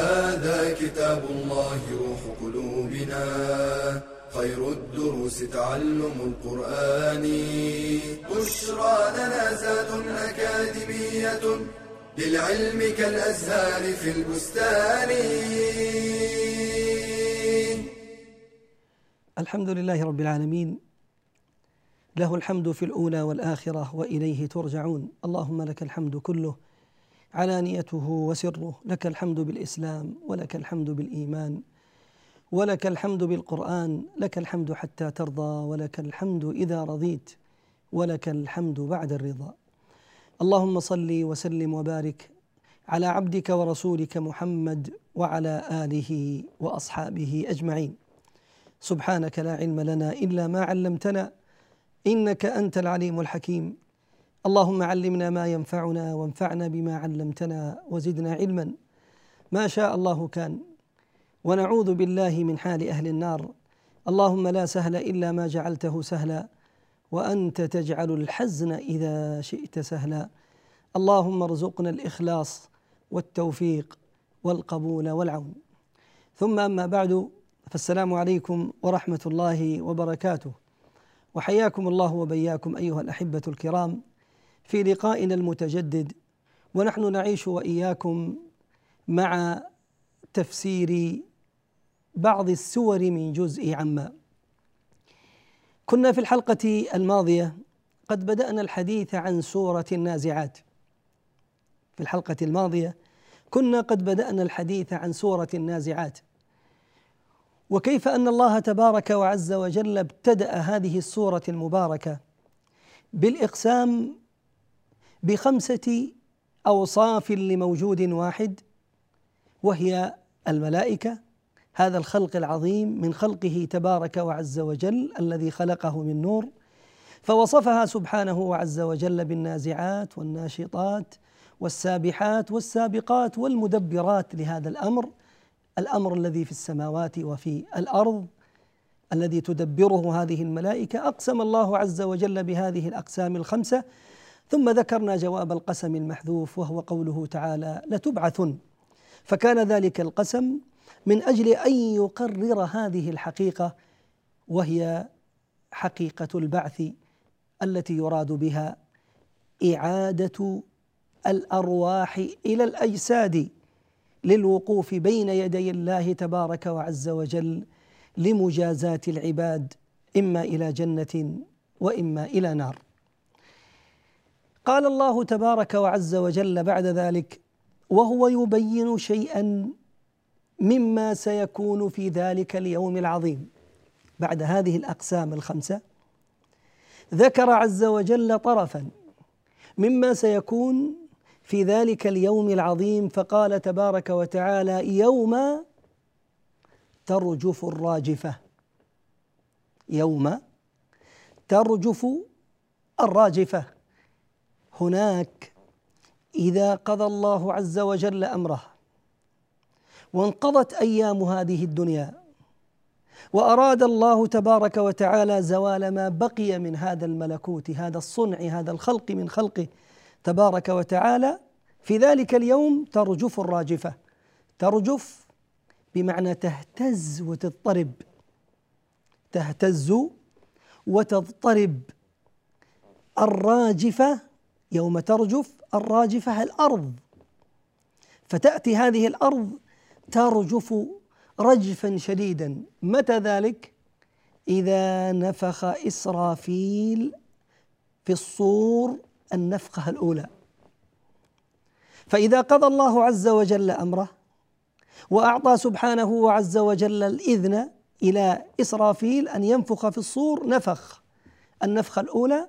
هذا كتاب الله روح قلوبنا. خير الدروس تعلم القرآن. بشرى لنا زاد أكاديمية للعلم كالأزهار في البستان. الحمد لله رب العالمين. له الحمد في الأولى والآخرة وإليه ترجعون. اللهم لك الحمد كله. علانيته وسره لك الحمد بالإسلام ولك الحمد بالإيمان ولك الحمد بالقرآن لك الحمد حتى ترضى ولك الحمد إذا رضيت ولك الحمد بعد الرضا. اللهم صل وسلم وبارك على عبدك ورسولك محمد وعلى آله وأصحابه أجمعين. سبحانك لا علم لنا إلا ما علمتنا إنك أنت العليم الحكيم. اللهم علمنا ما ينفعنا وانفعنا بما علمتنا وزدنا علما. ما شاء الله كان. ونعوذ بالله من حال أهل النار. اللهم لا سهل إلا ما جعلته سهلا. وأنت تجعل الحزن إذا شئت سهلا. اللهم ارزقنا الإخلاص والتوفيق والقبول والعون. ثم أما بعد فالسلام عليكم ورحمة الله وبركاته. وحياكم الله وبياكم أيها الأحبة الكرام. في لقائنا المتجدد ونحن نعيش وإياكم مع تفسير بعض السور من جزء عما. كنا في الحلقة الماضية قد بدأنا الحديث عن سورة النازعات. في الحلقة الماضية كنا قد بدأنا الحديث عن سورة النازعات. وكيف أن الله تبارك وعز وجل ابتدأ هذه السورة المباركة؟ بالإقسام بخمسة أوصاف لموجود واحد وهي الملائكة هذا الخلق العظيم من خلقه تبارك وعز وجل الذي خلقه من نور فوصفها سبحانه وعز وجل بالنازعات والناشطات والسابحات والسابقات والمدبرات لهذا الأمر الأمر الذي في السماوات وفي الأرض الذي تدبره هذه الملائكة أقسم الله عز وجل بهذه الأقسام الخمسة ثم ذكرنا جواب القسم المحذوف وهو قوله تعالى لتبعثن. فكان ذلك القسم من أجل أن يقرر هذه الحقيقة وهي حقيقة البعث التي يراد بها إعادة الأرواح إلى الأجساد للوقوف بين يدي الله تبارك وعز وجل لمجازاة العباد إما إلى جنة وإما إلى نار. قال الله تبارك وعز وجل بعد ذلك وهو يبين شيئا مما سيكون في ذلك اليوم العظيم. بعد هذه الأقسام الخمسة ذكر عز وجل طرفا مما سيكون في ذلك اليوم العظيم فقال تبارك وتعالى يوم ترجف الراجفة. يوم ترجف الراجفة. هناك إذا قضى الله عز وجل أمره وانقضت أيام هذه الدنيا وأراد الله تبارك وتعالى زوال ما بقي من هذا الملكوت هذا الصنع هذا الخلق من خلقه تبارك وتعالى في ذلك اليوم ترجف الراجفة ترجف بمعنى تهتز وتضطرب تهتز وتضطرب الراجفة يوم ترجف الراجفة الأرض. فتأتي هذه الأرض ترجف رجفا شديدا. متى ذلك؟ إذا نفخ إسرافيل في الصور النفخة الأولى. فإذا قضى الله عز وجل أمره وأعطى سبحانه وعز وجل الإذن إلى إسرافيل أن ينفخ في الصور نفخ. النفخة الأولى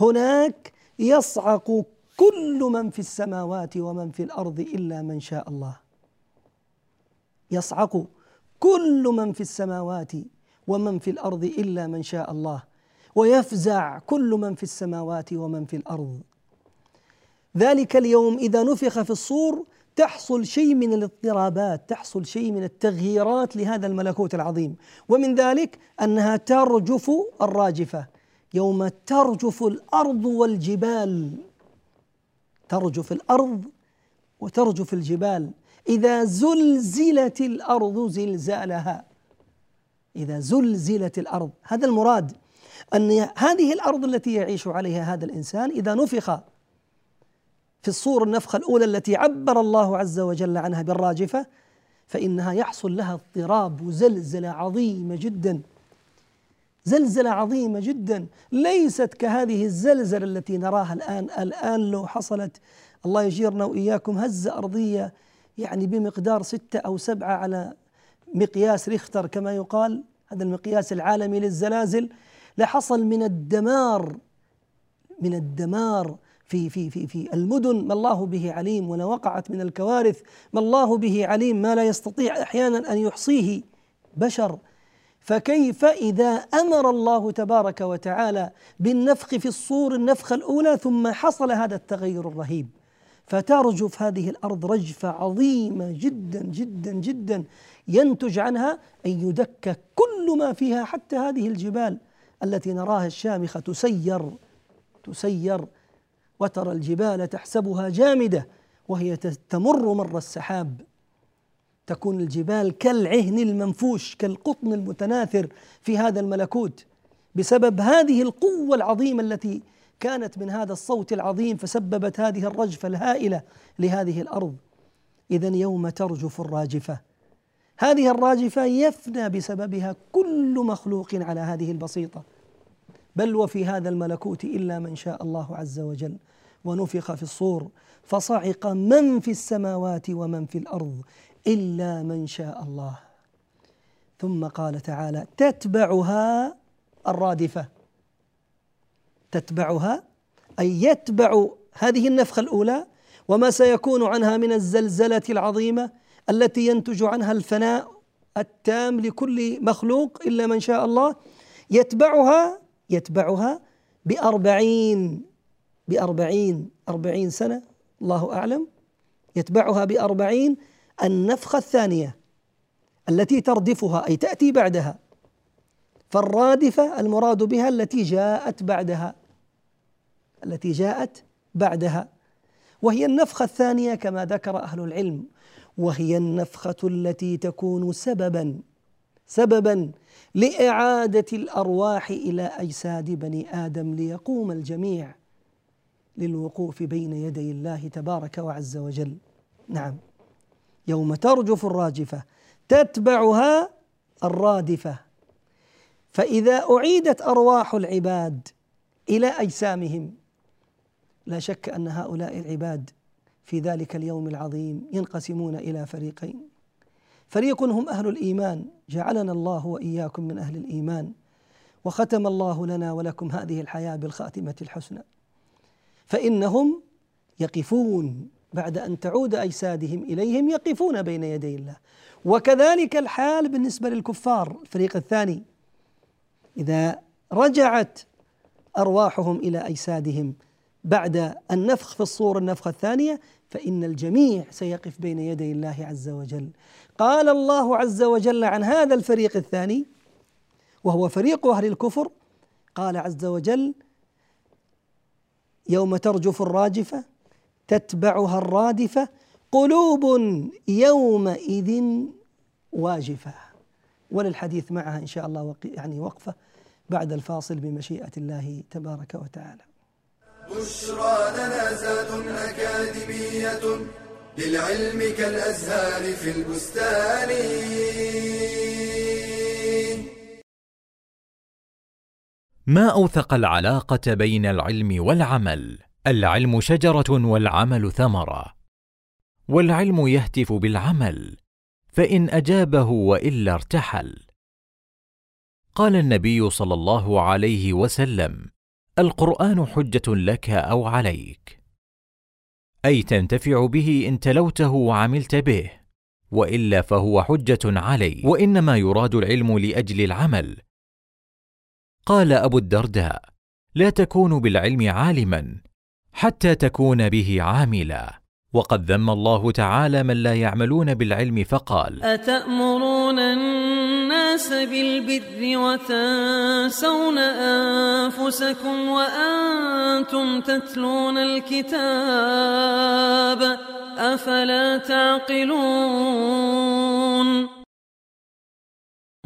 هناك يصعق كل من في السماوات ومن في الأرض إلا من شاء الله. يصعق كل من في السماوات ومن في الأرض إلا من شاء الله. ويفزع كل من في السماوات ومن في الأرض. ذلك اليوم إذا نفخ في الصور تحصل شيء من الاضطرابات تحصل شيء من التغييرات لهذا الملكوت العظيم. ومن ذلك أنها ترجف الراجفة. يوم ترجف الأرض والجبال. ترجف الأرض وترجف الجبال. إذا زلزلت الأرض زلزالها. إذا زلزلت الأرض. هذا المراد أن هذه الأرض التي يعيش عليها هذا الإنسان إذا نفخ في الصور النفخة الأولى التي عبر الله عز وجل عنها بالراجفة فإنها يحصل لها اضطراب وزلزلة عظيمة جدا. زلزلة عظيمة جدا ليست كهذه الزلزلة التي نراها الآن. الآن لو حصلت الله يجيرنا وإياكم هزة أرضية يعني بمقدار ستة أو سبعة على مقياس ريختر كما يقال هذا المقياس العالمي للزلازل لحصل من الدمار من الدمار في في في في المدن. ما الله به عليم ولا وقعت من الكوارث ما الله به عليم ما لا يستطيع أحيانا أن يحصيه بشر. فكيف إذا أمر الله تبارك وتعالى بالنفخ في الصور النفخه الأولى ثم حصل هذا التغير الرهيب؟ فترجف هذه الأرض رجفة عظيمة جدا جدا جدا ينتج عنها أن يدك كل ما فيها حتى هذه الجبال التي نراها الشامخة تسير تسير وترى الجبال تحسبها جامدة وهي تمر مر السحاب. تكون الجبال كالعهن المنفوش كالقطن المتناثر في هذا الملكوت. بسبب هذه القوة العظيمة التي كانت من هذا الصوت العظيم فسببت هذه الرجفة الهائلة لهذه الأرض. اذا يوم ترجف الراجفة. هذه الراجفة يفنى بسببها كل مخلوق على هذه البسيطة. بل وفي هذا الملكوت إلا من شاء الله عز وجل. ونفخ في الصور. فصعق من في السماوات ومن في الأرض. إلا من شاء الله. ثم قال تعالى تتبعها الرادفة. تتبعها أي يتبع هذه النفخة الأولى وما سيكون عنها من الزلزلة العظيمة التي ينتج عنها الفناء التام لكل مخلوق إلا من شاء الله. يتبعها يتبعها بأربعين بأربعين أربعين سنة الله أعلم. يتبعها بأربعين النفخة الثانية التي تردفها أي تأتي بعدها. فالرادفة المراد بها التي جاءت بعدها التي جاءت بعدها. وهي النفخة الثانية كما ذكر أهل العلم وهي النفخة التي تكون سببا سببا لإعادة الأرواح إلى أجساد بني آدم ليقوم الجميع للوقوف بين يدي الله تبارك وعز وجل. نعم. يوم ترجف الراجفة تتبعها الرادفة. فإذا أعيدت أرواح العباد إلى أجسامهم لا شك أن هؤلاء العباد في ذلك اليوم العظيم ينقسمون إلى فريقين. فريق هم أهل الإيمان جعلنا الله وإياكم من أهل الإيمان وختم الله لنا ولكم هذه الحياة بالخاتمة الحسنى. فإنهم يقفون بعد أن تعود أجسادهم إليهم يقفون بين يدي الله. وكذلك الحال بالنسبة للكفار. الفريق الثاني إذا رجعت أرواحهم إلى أجسادهم بعد النفخ في الصور النفخة الثانية فإن الجميع سيقف بين يدي الله عز وجل. قال الله عز وجل عن هذا الفريق الثاني وهو فريق أهل الكفر قال عز وجل يوم ترجف الراجفة تتبعها الرادفة قلوب يومئذ واجفة. وللحديث معها إن شاء الله يعني وقفة بعد الفاصل بمشيئة الله تبارك وتعالى. بشرى لنا زاد أكاديمية للعلم كالأزهار في البستان. ما أوثق العلاقة بين العلم والعمل؟ العلم شجرة والعمل ثمرة. والعلم يهتف بالعمل فإن أجابه وإلا ارتحل. قال النبي صلى الله عليه وسلم القرآن حجة لك أو عليك. أي تنتفع به إن تلوته وعملت به وإلا فهو حجة علي وإنما يراد العلم لأجل العمل. قال أبو الدرداء لا تكون بالعلم عالما حتى تكون به عاملا. وقد ذم الله تعالى من لا يعملون بالعلم فقال أتأمرون الناس بالبر وتنسون أنفسكم وأنتم تتلون الكتاب أفلا تعقلون؟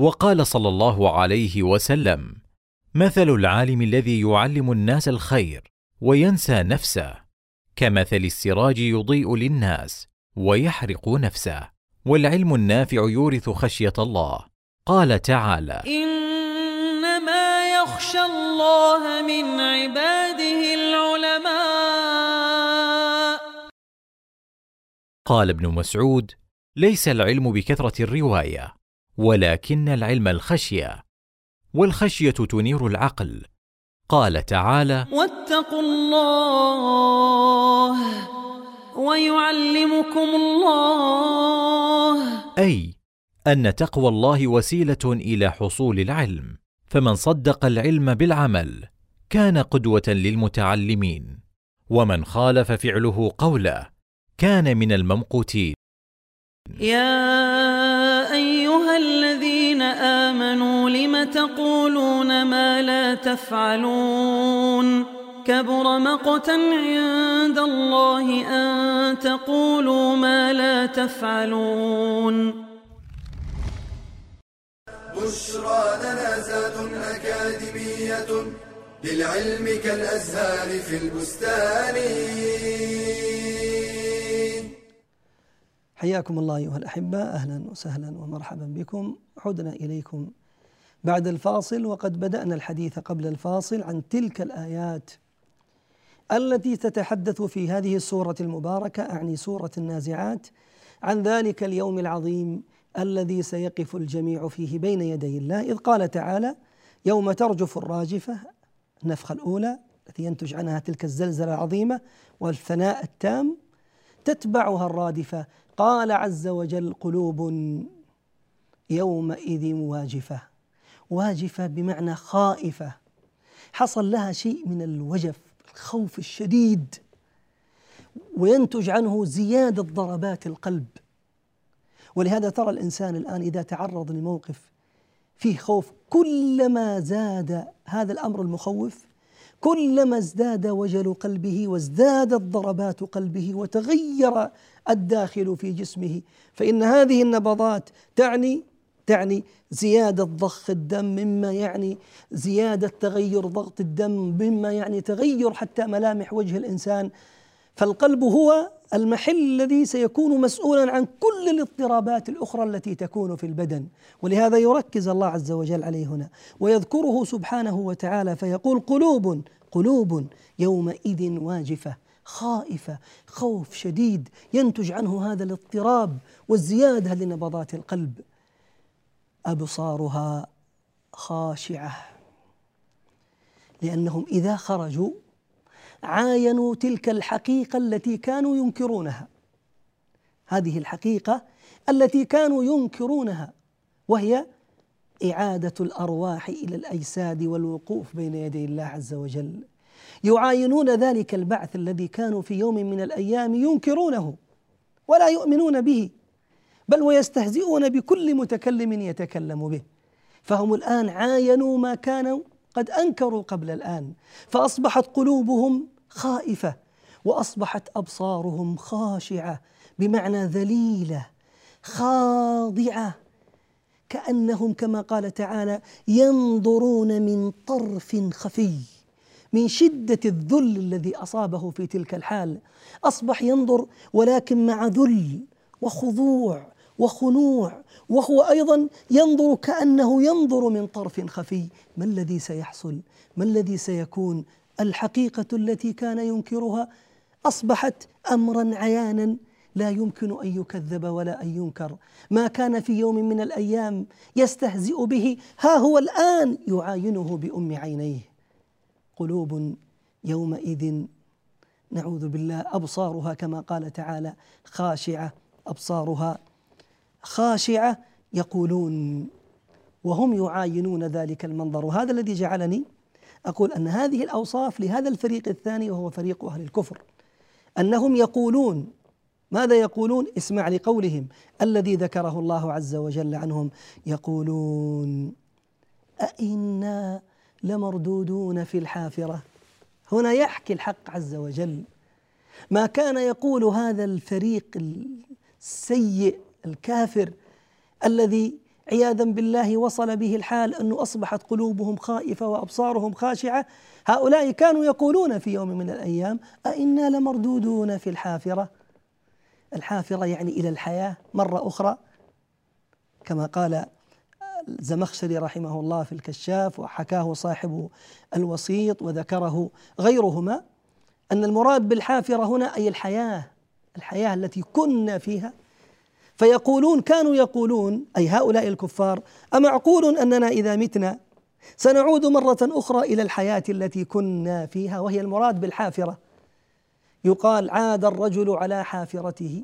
وقال صلى الله عليه وسلم مثل العالم الذي يعلم الناس الخير وينسى نفسه كمثل السراج يضيء للناس ويحرق نفسه والعلم النافع يورث خشية الله. قال تعالى إنما يخشى الله من عباده العلماء. قال ابن مسعود ليس العلم بكثرة الرواية ولكن العلم الخشية والخشية تنير العقل. قال تعالى واتقوا الله ويعلمكم الله. أي أن تقوى الله وسيلة إلى حصول العلم. فمن صدق العلم بالعمل كان قدوة للمتعلمين. ومن خالف فعله قوله كان من الممقوتين. يا أيها الذين آمنوا لم تقولون ما لا تفعلون؟ كبر مقتا عند الله أن تقولوا ما لا تفعلون. بشرى لنا زاد أكاديمية للعلم كالأزهار في البستان. حياكم الله أيها الأحبة أهلا وسهلا ومرحبا بكم. عدنا إليكم بعد الفاصل وقد بدأنا الحديث قبل الفاصل عن تلك الآيات التي تتحدث في هذه السورة المباركة أعني سورة النازعات عن ذلك اليوم العظيم الذي سيقف الجميع فيه بين يدي الله إذ قال تعالى يوم ترجف الراجفة النفخة الأولى التي ينتج عنها تلك الزلزلة العظيمة والثناء التام تتبعها الرادفة. قال عز وجل قلوب يومئذ واجفة. واجفة بمعنى خائفة. حصل لها شيء من الوجف. الخوف الشديد وينتج عنه زيادة ضربات القلب. ولهذا ترى الإنسان الآن إذا تعرض لموقف فيه خوف كلما زاد هذا الأمر المخوف كلما ازداد وجل قلبه وازدادت ضربات قلبه وتغير الداخل في جسمه فإن هذه النبضات تعني تعني زيادة ضخ الدم مما يعني زيادة تغير ضغط الدم مما يعني تغير حتى ملامح وجه الإنسان. فالقلب هو المحل الذي سيكون مسؤولا عن كل الاضطرابات الأخرى التي تكون في البدن. ولهذا يركز الله عز وجل عليه هنا ويذكره سبحانه وتعالى فيقول قلوب قلوب يومئذ واجفة خائفة خوف شديد ينتج عنه هذا الاضطراب والزيادة لنبضات القلب. أبصارها خاشعة. لأنهم إذا خرجوا عاينوا تلك الحقيقة التي كانوا ينكرونها. هذه الحقيقة التي كانوا ينكرونها وهي إعادة الأرواح إلى الأجساد والوقوف بين يدي الله عز وجل. يعاينون ذلك البعث الذي كانوا في يوم من الأيام ينكرونه ولا يؤمنون به. بل ويستهزئون بكل متكلم يتكلم به. فهم الآن عاينوا ما كانوا قد أنكروا قبل الآن. فأصبحت قلوبهم خائفة وأصبحت أبصارهم خاشعة بمعنى ذليلة خاضعة كأنهم كما قال تعالى ينظرون من طرف خفي من شدة الذل الذي أصابه في تلك الحال. أصبح ينظر ولكن مع ذل وخضوع. وخنوع وهو أيضا ينظر كأنه ينظر من طرف خفي. ما الذي سيحصل؟ ما الذي سيكون؟ الحقيقة التي كان ينكرها أصبحت امرا عيانا. لا يمكن أن يكذب ولا أن ينكر. ما كان في يوم من الأيام يستهزئ به. ها هو الآن يعاينه بأم عينيه. قلوب يومئذ نعوذ بالله أبصارها كما قال تعالى خاشعة أبصارها خاشعة يقولون وهم يعاينون ذلك المنظر. وهذا الذي جعلني أقول أن هذه الأوصاف لهذا الفريق الثاني وهو فريق أهل الكفر أنهم يقولون ماذا يقولون؟ اسمع لقولهم. الذي ذكره الله عز وجل عنهم يقولون أئنا لمردودون في الحافرة. هنا يحكي الحق عز وجل. ما كان يقول هذا الفريق السيء الكافر الذي عياذا بالله وصل به الحال أنه أصبحت قلوبهم خائفة وأبصارهم خاشعة. هؤلاء كانوا يقولون في يوم من الأيام أئنا لمردودون في الحافرة؟ الحافرة يعني إلى الحياة مرة أخرى. كما قال الزمخشري رحمه الله في الكشاف وحكاه صاحب الوسيط وذكره غيرهما أن المراد بالحافرة هنا أي الحياة الحياة التي كنا فيها فيقولون كانوا يقولون أي هؤلاء الكفار امعقول أننا إذا متنا؟ سنعود مرة أخرى إلى الحياة التي كنا فيها وهي المراد بالحافرة. يقال عاد الرجل على حافرته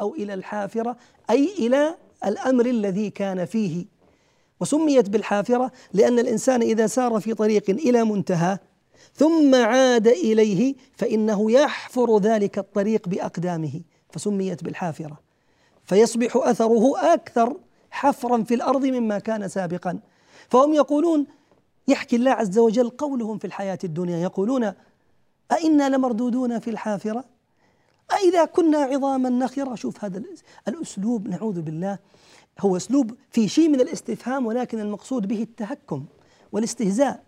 أو إلى الحافرة أي إلى الأمر الذي كان فيه. وسميت بالحافرة لأن الإنسان إذا سار في طريق إلى منتهى ثم عاد إليه فإنه يحفر ذلك الطريق بأقدامه. فسميت بالحافرة. فيصبح أثره أكثر حفرا في الأرض مما كان سابقا. فهم يقولون يحكي الله عز وجل قولهم في الحياة الدنيا يقولون أئنا لمردودون في الحافرة؟ أإذا كنا عظاما نخرة؟ شوف هذا الأسلوب نعوذ بالله هو أسلوب في شيء من الاستفهام ولكن المقصود به التهكم والاستهزاء.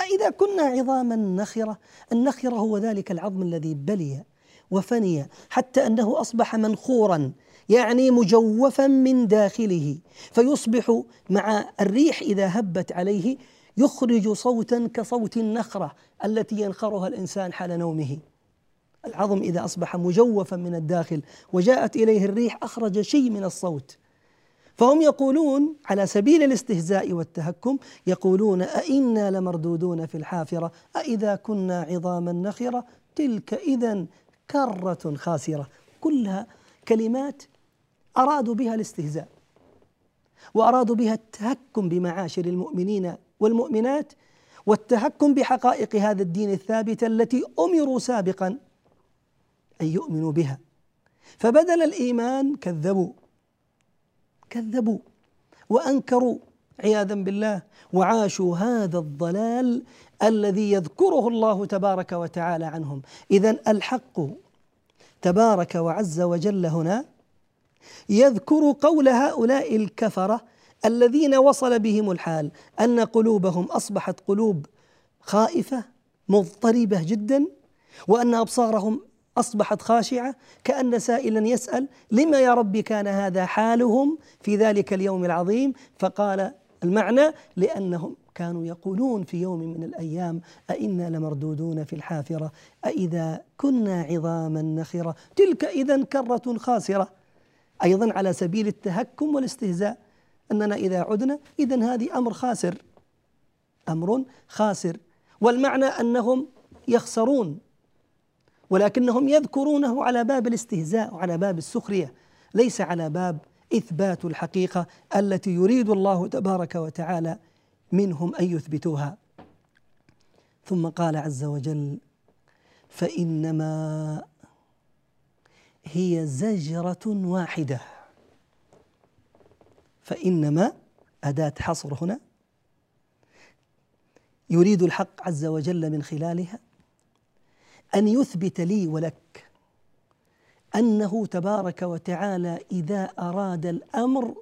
أإذا كنا عظاما نخرة؟ النخرة هو ذلك العظم الذي بلي وفني حتى أنه أصبح منخورا يعني مجوفا من داخله فيصبح مع الريح إذا هبت عليه يخرج صوتا كصوت النخرة التي ينخرها الإنسان حال نومه. العظم إذا أصبح مجوفا من الداخل وجاءت إليه الريح أخرج شيء من الصوت. فهم يقولون على سبيل الاستهزاء والتهكم يقولون أئنا لمردودون في الحافرة أئذا كنا عظاما نخرة تلك إذا كرة خاسرة. كلها كلمات أرادوا بها الاستهزاء وأرادوا بها التهكم بمعاشر المؤمنين والمؤمنات والتهكم بحقائق هذا الدين الثابته التي أمروا سابقا أن يؤمنوا بها. فبدل الإيمان كذبوا كذبوا وأنكروا عياذا بالله وعاشوا هذا الضلال الذي يذكره الله تبارك وتعالى عنهم. اذا الحق تبارك وعز وجل هنا يذكر قول هؤلاء الكفرة الذين وصل بهم الحال أن قلوبهم أصبحت قلوب خائفة مضطربة جدا وأن أبصارهم أصبحت خاشعة كأن سائلا يسأل لما يا رب كان هذا حالهم في ذلك اليوم العظيم؟ فقال المعنى لأنهم كانوا يقولون في يوم من الأيام أئنا لمردودون في الحافرة أإذا كنا عظاما نخرة تلك اذا كرة خاسرة. أيضا على سبيل التهكم والاستهزاء أننا إذا عدنا إذا هذه أمر خاسر. أمر خاسر. والمعنى أنهم يخسرون ولكنهم يذكرونه على باب الاستهزاء وعلى باب السخرية. ليس على باب إثبات الحقيقة التي يريد الله تبارك وتعالى منهم أن يثبتوها. ثم قال عز وجل فإنما هي زجرة واحدة. فإنما أداة حصر هنا. يريد الحق عز وجل من خلالها أن يثبت لي ولك أنه تبارك وتعالى إذا أراد الأمر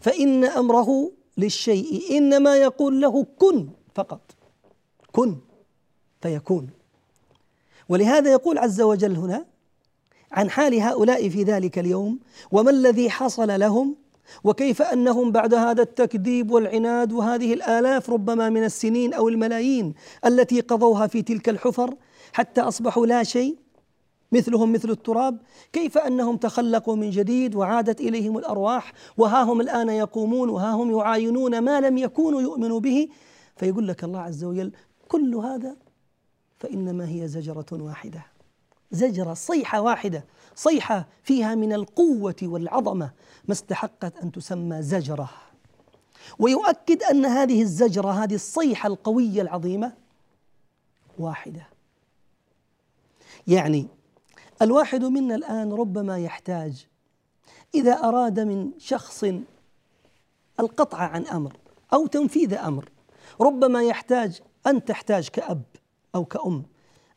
فإن أمره للشيء إنما يقول له كن فقط. كن فيكون. ولهذا يقول عز وجل هنا عن حال هؤلاء في ذلك اليوم وما الذي حصل لهم؟ وكيف أنهم بعد هذا التكذيب والعناد وهذه الآلاف ربما من السنين أو الملايين التي قضوها في تلك الحفر حتى أصبحوا لا شيء؟ مثلهم مثل التراب كيف أنهم تخلقوا من جديد وعادت إليهم الأرواح وها هم الآن يقومون وها هم يعاينون ما لم يكونوا يؤمنوا به؟ فيقول لك الله عز وجل كل هذا فإنما هي زجرة واحدة. زجرة صيحة واحدة صيحة فيها من القوة والعظمة ما استحقت أن تسمى زجرة. ويؤكد أن هذه الزجرة هذه الصيحة القوية العظيمة واحدة. يعني الواحد منا الآن ربما يحتاج إذا أراد من شخص القطع عن أمر أو تنفيذ أمر ربما يحتاج أن تحتاج كأب أو كأم.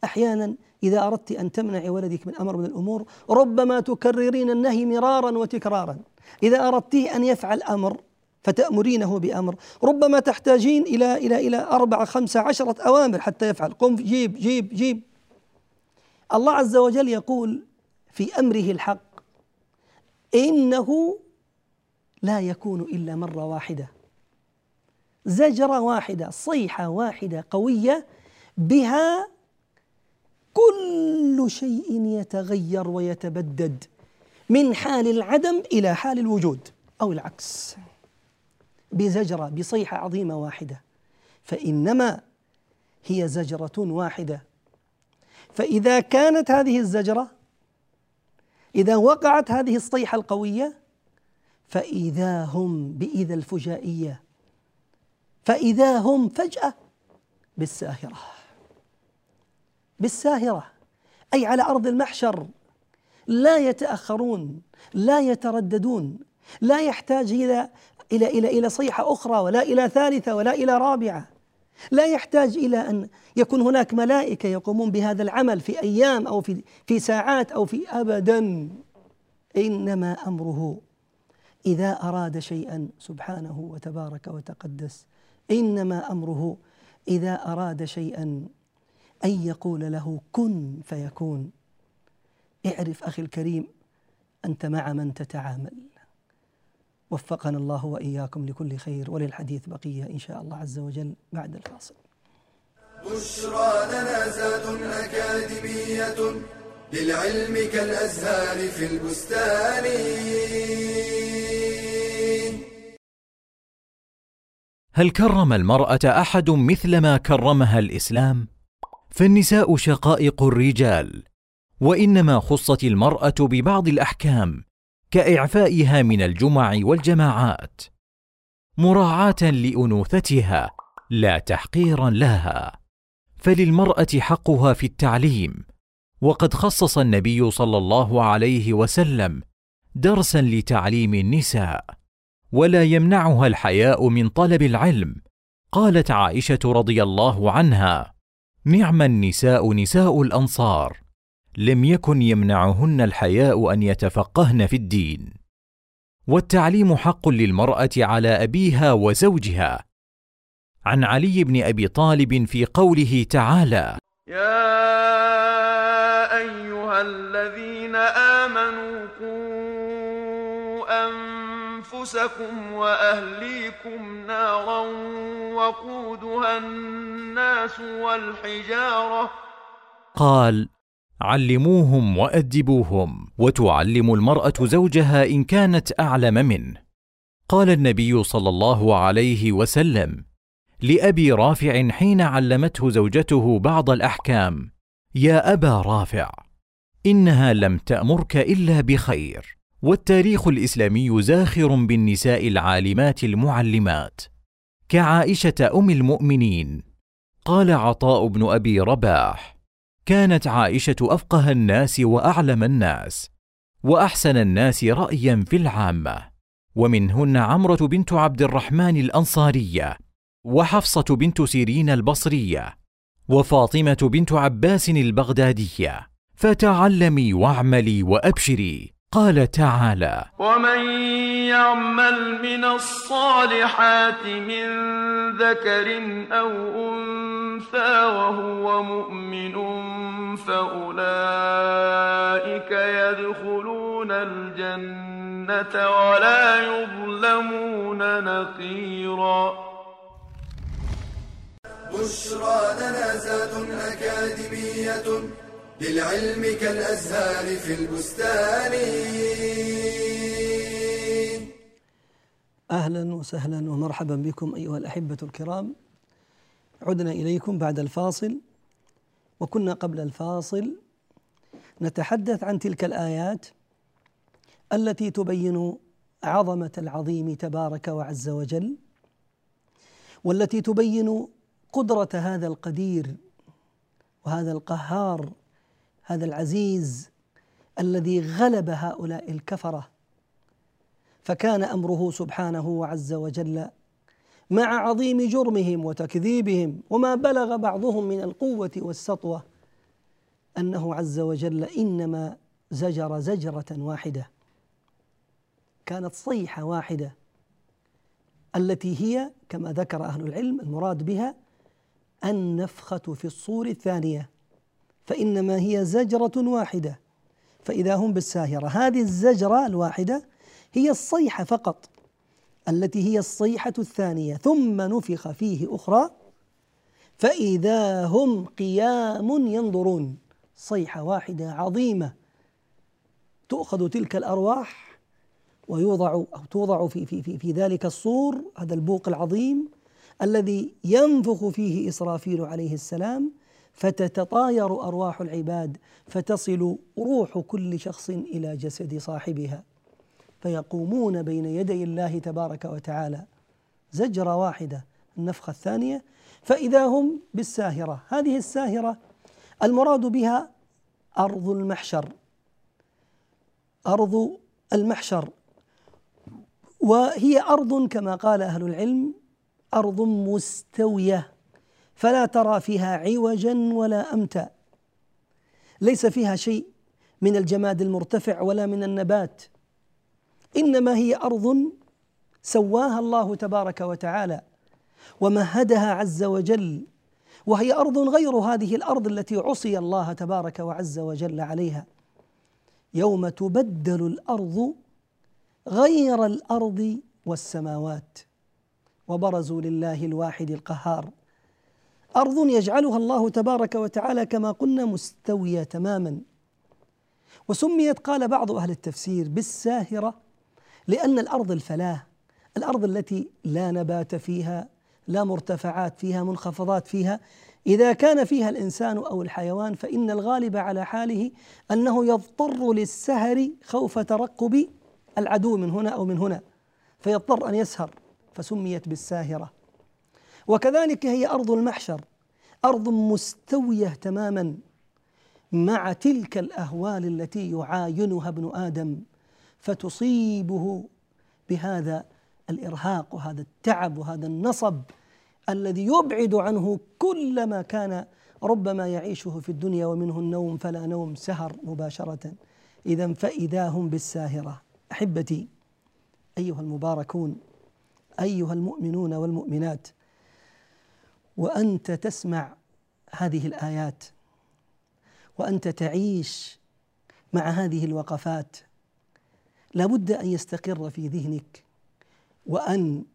أحيانا إذا أردت أن تمنع ولدك من أمر من الأمور ربما تكررين النهي مرارا وتكرارا. إذا أردت أن يفعل أمر فتأمرينه بأمر ربما تحتاجين إلى إلى إلى أربعة خمسة عشرة أوامر حتى يفعل. قم جيب جيب جيب. الله عز وجل يقول في أمره الحق إنه لا يكون إلا مرة واحدة. زجرة واحدة صيحة واحدة قوية بها كل شيء يتغير ويتبدد من حال العدم إلى حال الوجود أو العكس. بزجرة بصيحة عظيمة واحدة. فإنما هي زجرة واحدة. فإذا كانت هذه الزجرة إذا وقعت هذه الصيحة القوية فإذا هم بإذا الفجائية فإذا هم فجأة بالساهرة. بالساهرة. أي على أرض المحشر. لا يتأخرون لا يترددون لا يحتاج إلى إلى إلى إلى صيحة أخرى ولا إلى ثالثة ولا إلى رابعة. لا يحتاج إلى أن يكون هناك ملائكة يقومون بهذا العمل في أيام أو في في ساعات أو في أبدا. إنما أمره إذا أراد شيئا سبحانه وتبارك وتقدس. إنما أمره إذا أراد شيئا أن يقول له كن فيكون. اعرف أخي الكريم أنت مع من تتعامل. وفقنا الله وإياكم لكل خير وللحديث بقية إن شاء الله عز وجل بعد الفاصل. بشرى لنا زاد أكاديمية للعلم كالأزهار في البستان. هل كرم المرأة أحد مثل ما كرمها الإسلام؟ فالنساء شقائق الرجال وإنما خصت المرأة ببعض الأحكام كإعفائها من الجمع والجماعات مراعاة لأنوثتها لا تحقيرا لها. فللمرأة حقها في التعليم وقد خصص النبي صلى الله عليه وسلم درسا لتعليم النساء ولا يمنعها الحياء من طلب العلم. قالت عائشة رضي الله عنها نعم النساء نساء الأنصار لم يكن يمنعهن الحياء أن يتفقهن في الدين. والتعليم حق للمرأة على أبيها وزوجها. عن علي بن أبي طالب في قوله تعالى يا أيها الذين آمنوا قوا أنفسكم وأهليكم نارا وقودها الناس والحجارة. قال علموهم وأدبوهم وتعلم المرأة زوجها إن كانت أعلم منه. قال النبي صلى الله عليه وسلم لأبي رافع حين علمته زوجته بعض الأحكام يا أبا رافع إنها لم تأمرك إلا بخير. والتاريخ الإسلامي زاخر بالنساء العالمات المعلمات. كعائشة أم المؤمنين. قال عطاء بن أبي رباح كانت عائشة أفقه الناس وأعلم الناس وأحسن الناس رايا في العامة. ومنهن عمرة بنت عبد الرحمن الأنصارية وحفصة بنت سيرين البصرية وفاطمة بنت عباس البغدادية. فتعلمي واعملي وأبشري. قال تعالى ومن يعمل من الصالحات من ذكر أو انثى وهو مؤمن فاولئك يدخلون الجنه ولا يظلمون نقيرا بشرى لنا زاد أكاديمية للعلم كالأزهار في البستان. أهلا وسهلا ومرحبا بكم أيها الأحبة الكرام. عدنا إليكم بعد الفاصل. وكنا قبل الفاصل نتحدث عن تلك الآيات التي تبين عظمة العظيم تبارك وعز وجل والتي تبين قدرة هذا القدير وهذا القهار هذا العزيز الذي غلب هؤلاء الكفرة. فكان أمره سبحانه وعز وجل مع عظيم جرمهم وتكذيبهم وما بلغ بعضهم من القوة والسطوة أنه عز وجل إنما زجر زجرة واحدة كانت صيحة واحدة التي هي كما ذكر أهل العلم المراد بها النفخة في الصور الثانية. فإنما هي زجرة واحدة. فإذا هم بالساهرة هذه الزجرة الواحدة هي الصيحة فقط التي هي الصيحة الثانية. ثم نفخ فيه أخرى فإذا هم قيام ينظرون. صيحة واحدة عظيمة تؤخذ تلك الأرواح ويوضع أو توضع في في في, في ذلك الصور هذا البوق العظيم الذي ينفخ فيه إسرافيل عليه السلام. فتتطاير أرواح العباد فتصل روح كل شخص إلى جسد صاحبها. فيقومون بين يدي الله تبارك وتعالى. زجرة واحدة النفخة الثانية. فإذا هم بالساهرة هذه الساهرة المراد بها أرض المحشر. أرض المحشر. وهي أرض كما قال أهل العلم أرض مستوية. فلا ترى فيها عوجا ولا أمتا. ليس فيها شيء من الجماد المرتفع ولا من النبات. إنما هي أرض سواها الله تبارك وتعالى ومهدها عز وجل وهي أرض غير هذه الأرض التي عصي الله تبارك وعز وجل عليها. يوم تبدل الأرض غير الأرض والسماوات. وبرزوا لله الواحد القهار. أرض يجعلها الله تبارك وتعالى كما قلنا مستوية تماما. وسميت قال بعض أهل التفسير بالساهرة لأن الأرض الفلاه الأرض التي لا نبات فيها لا مرتفعات فيها منخفضات فيها. إذا كان فيها الإنسان أو الحيوان فإن الغالب على حاله أنه يضطر للسهر خوف ترقب العدو من هنا أو من هنا فيضطر أن يسهر. فسميت بالساهرة. وكذلك هي أرض المحشر أرض مستوية تماما مع تلك الأهوال التي يعاينها ابن آدم فتصيبه بهذا الإرهاق وهذا التعب وهذا النصب الذي يبعد عنه كل ما كان ربما يعيشه في الدنيا ومنه النوم فلا نوم سهر مباشرة. اذا فإذا هم بالساهرة. أحبتي أيها المباركون أيها المؤمنون والمؤمنات وأنت تسمع هذه الآيات وأنت تعيش مع هذه الوقفات. لابد أن يستقر في ذهنك وأن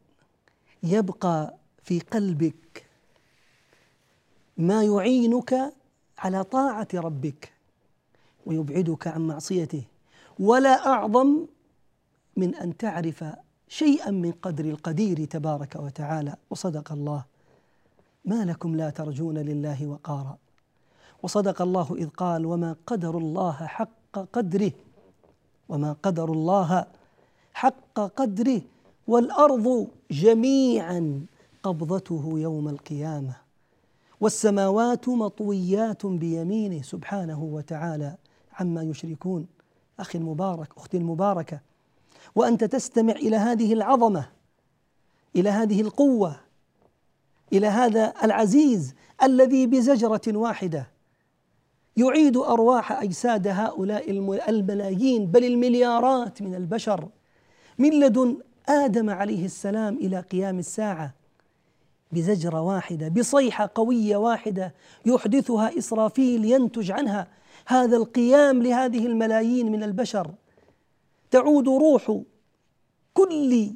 يبقى في قلبك ما يعينك على طاعة ربك ويبعدك عن معصيته. ولا أعظم من أن تعرف شيئا من قدر القدير تبارك وتعالى. وصدق الله. ما لكم لا ترجون لله وقارا. وصدق الله إذ قال وما قدر الله حق قدره وما قدر الله حق قدره والأرض جميعا قبضته يوم القيامة والسماوات مطويات بيمينه سبحانه وتعالى عما يشركون. أخي المبارك أختي المباركة وأنت تستمع إلى هذه العظمة إلى هذه القوة إلى هذا العزيز الذي بزجرة واحدة يعيد أرواح أجساد هؤلاء الملايين بل المليارات من البشر. من لدن آدم عليه السلام إلى قيام الساعة بزجرة واحدة بصيحة قوية واحدة يحدثها إسرافيل ينتج عنها هذا القيام لهذه الملايين من البشر. تعود روح كل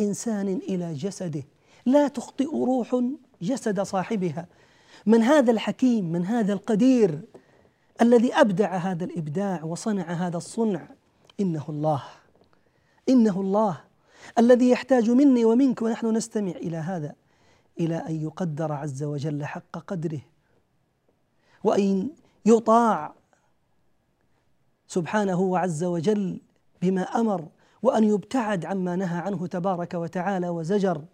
إنسان إلى جسده. لا تخطئ روح جسد صاحبها. من هذا الحكيم من هذا القدير الذي أبدع هذا الإبداع وصنع هذا الصنع إنه الله. إنه الله الذي يحتاج مني ومنك ونحن نستمع إلى هذا إلى أن يقدر عز وجل حق قدره وأن يطاع سبحانه وعز وجل بما أمر وأن يبتعد عما نهى عنه تبارك وتعالى وزجر.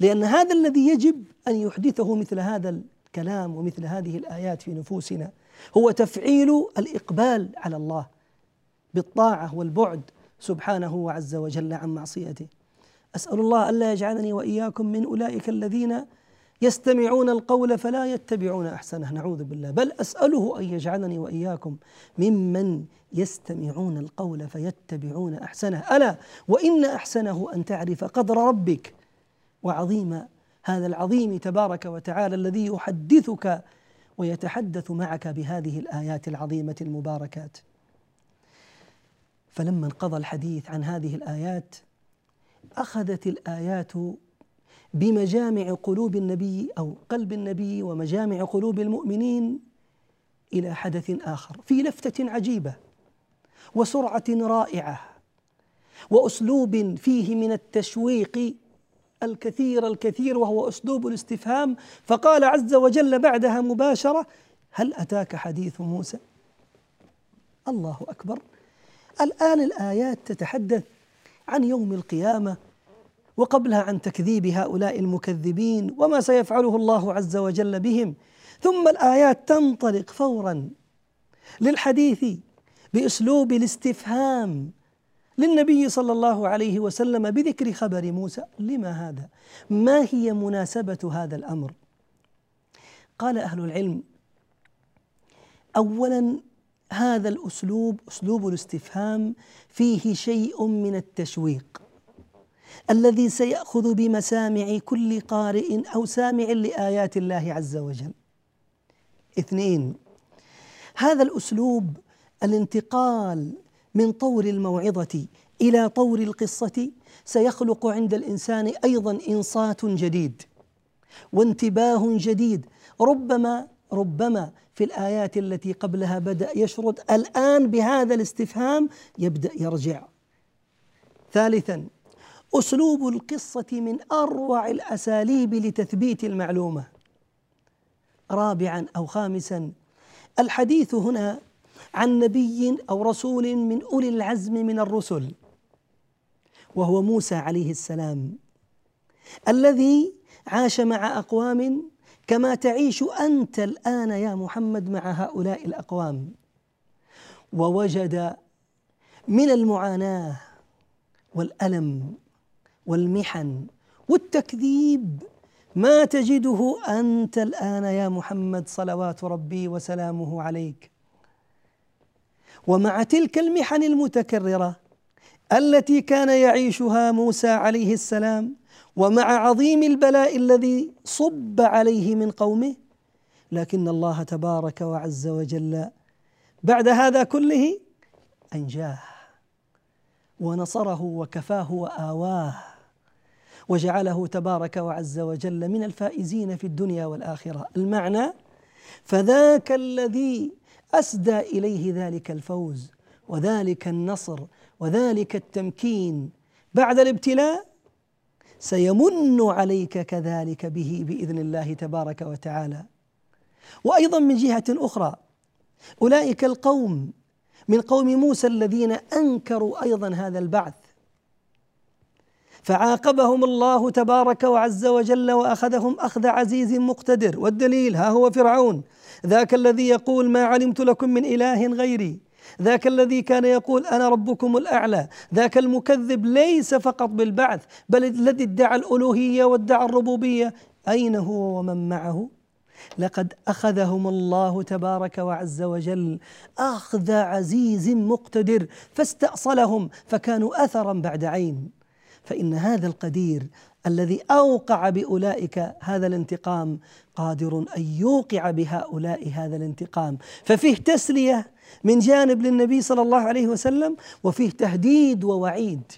لأن هذا الذي يجب أن يحدثه مثل هذا الكلام ومثل هذه الآيات في نفوسنا هو تفعيل الإقبال على الله بالطاعة والبعد سبحانه وعز وجل عن معصيته. أسأل الله ألا يجعلني وإياكم من أولئك الذين يستمعون القول فلا يتبعون أحسنه. نعوذ بالله. بل أسأله أن يجعلني وإياكم ممن يستمعون القول فيتبعون أحسنه. ألا وإن أحسنه أن تعرف قدر ربك وعظيم هذا العظيم تبارك وتعالى الذي يحدثك ويتحدث معك بهذه الآيات العظيمة المباركات. فلما انقضى الحديث عن هذه الآيات أخذت الآيات بمجامع قلوب النبي أو قلب النبي ومجامع قلوب المؤمنين إلى حدث آخر في لفتة عجيبة وسرعة رائعة وأسلوب فيه من التشويق الكثير الكثير وهو أسلوب الاستفهام. فقال عز وجل بعدها مباشرة هل أتاك حديث موسى؟ الله أكبر. الآن الآيات تتحدث عن يوم القيامة وقبلها عن تكذيب هؤلاء المكذبين وما سيفعله الله عز وجل بهم. ثم الآيات تنطلق فورا للحديث بأسلوب الاستفهام. للنبي صلى الله عليه وسلم بذكر خبر موسى. لما هذا؟ ما هي مناسبة هذا الأمر؟ قال أهل العلم اولا هذا الأسلوب أسلوب الاستفهام فيه شيء من التشويق الذي سيأخذ بمسامع كل قارئ أو سامع لآيات الله عز وجل. اثنين هذا الأسلوب الانتقال من طور الموعظة إلى طور القصة سيخلق عند الإنسان أيضا إنصات جديد وانتباه جديد. ربما ربما في الآيات التي قبلها بدأ يشرد الآن بهذا الاستفهام يبدأ يرجع. ثالثا أسلوب القصة من أروع الأساليب لتثبيت المعلومة. رابعا أو خامسا الحديث هنا عن نبي أو رسول من أولي العزم من الرسل وهو موسى عليه السلام الذي عاش مع أقوام كما تعيش أنت الآن يا محمد مع هؤلاء الأقوام. ووجد من المعاناة والألم والمحن والتكذيب ما تجده أنت الآن يا محمد صلوات ربي وسلامه عليك. ومع تلك المحن المتكررة التي كان يعيشها موسى عليه السلام ومع عظيم البلاء الذي صب عليه من قومه لكن الله تبارك وعز وجل بعد هذا كله أنجاه ونصره وكفاه وآواه وجعله تبارك وعز وجل من الفائزين في الدنيا والآخرة. المعنى فذاك الذي أسدى إليه ذلك الفوز وذلك النصر وذلك التمكين. بعد الابتلاء سيمن عليك كذلك به بإذن الله تبارك وتعالى. وأيضا من جهة أخرى أولئك القوم من قوم موسى الذين أنكروا أيضا هذا البعث فعاقبهم الله تبارك وعز وجل وأخذهم أخذ عزيز مقتدر. والدليل ها هو فرعون. ذاك الذي يقول ما علمت لكم من إله غيري. ذاك الذي كان يقول أنا ربكم الأعلى. ذاك المكذب ليس فقط بالبعث بل الذي ادعى الألوهية وادعى الربوبية. أين هو ومن معه؟ لقد أخذهم الله تبارك وعز وجل أخذ عزيز مقتدر فاستأصلهم فكانوا اثرا بعد عين. فإن هذا القدير الذي أوقع بأولئك هذا الانتقام قادر أن يوقع بهؤلاء هذا الانتقام. ففيه تسلية من جانب للنبي صلى الله عليه وسلم وفيه تهديد ووعيد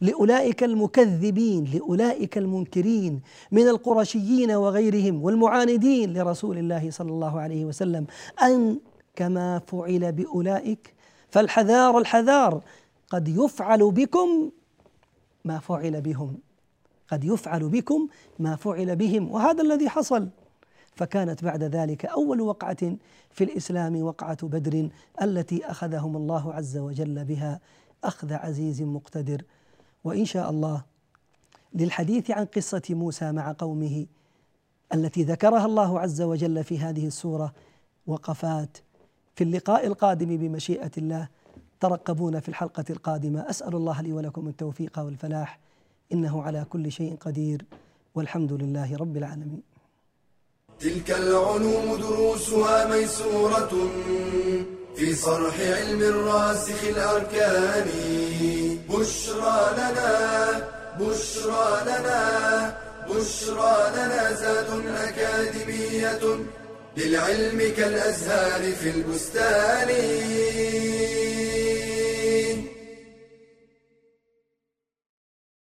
لأولئك المكذبين لأولئك المنكرين من القرشيين وغيرهم والمعاندين لرسول الله صلى الله عليه وسلم. أن كما فعل بأولئك فالحذار الحذار قد يفعل بكم ما فعل بهم. قد يفعل بكم ما فعل بهم وهذا الذي حصل. فكانت بعد ذلك أول وقعة في الإسلام وقعة بدر التي أخذهم الله عز وجل بها. أخذ عزيز مقتدر. وإن شاء الله للحديث عن قصة موسى مع قومه التي ذكرها الله عز وجل في هذه السورة وقفات في اللقاء القادم بمشيئة الله. ترقبون في الحلقة القادمة. أسأل الله لي ولكم التوفيق والفلاح. إنه على كل شيء قدير. والحمد لله رب العالمين. تلك العلوم دروسها ميسورة في صرح علم الراسخ الأركان. بشرى لنا بشرى لنا بشرى لنا زاد أكاديمية للعلم كالأزهار في البستان.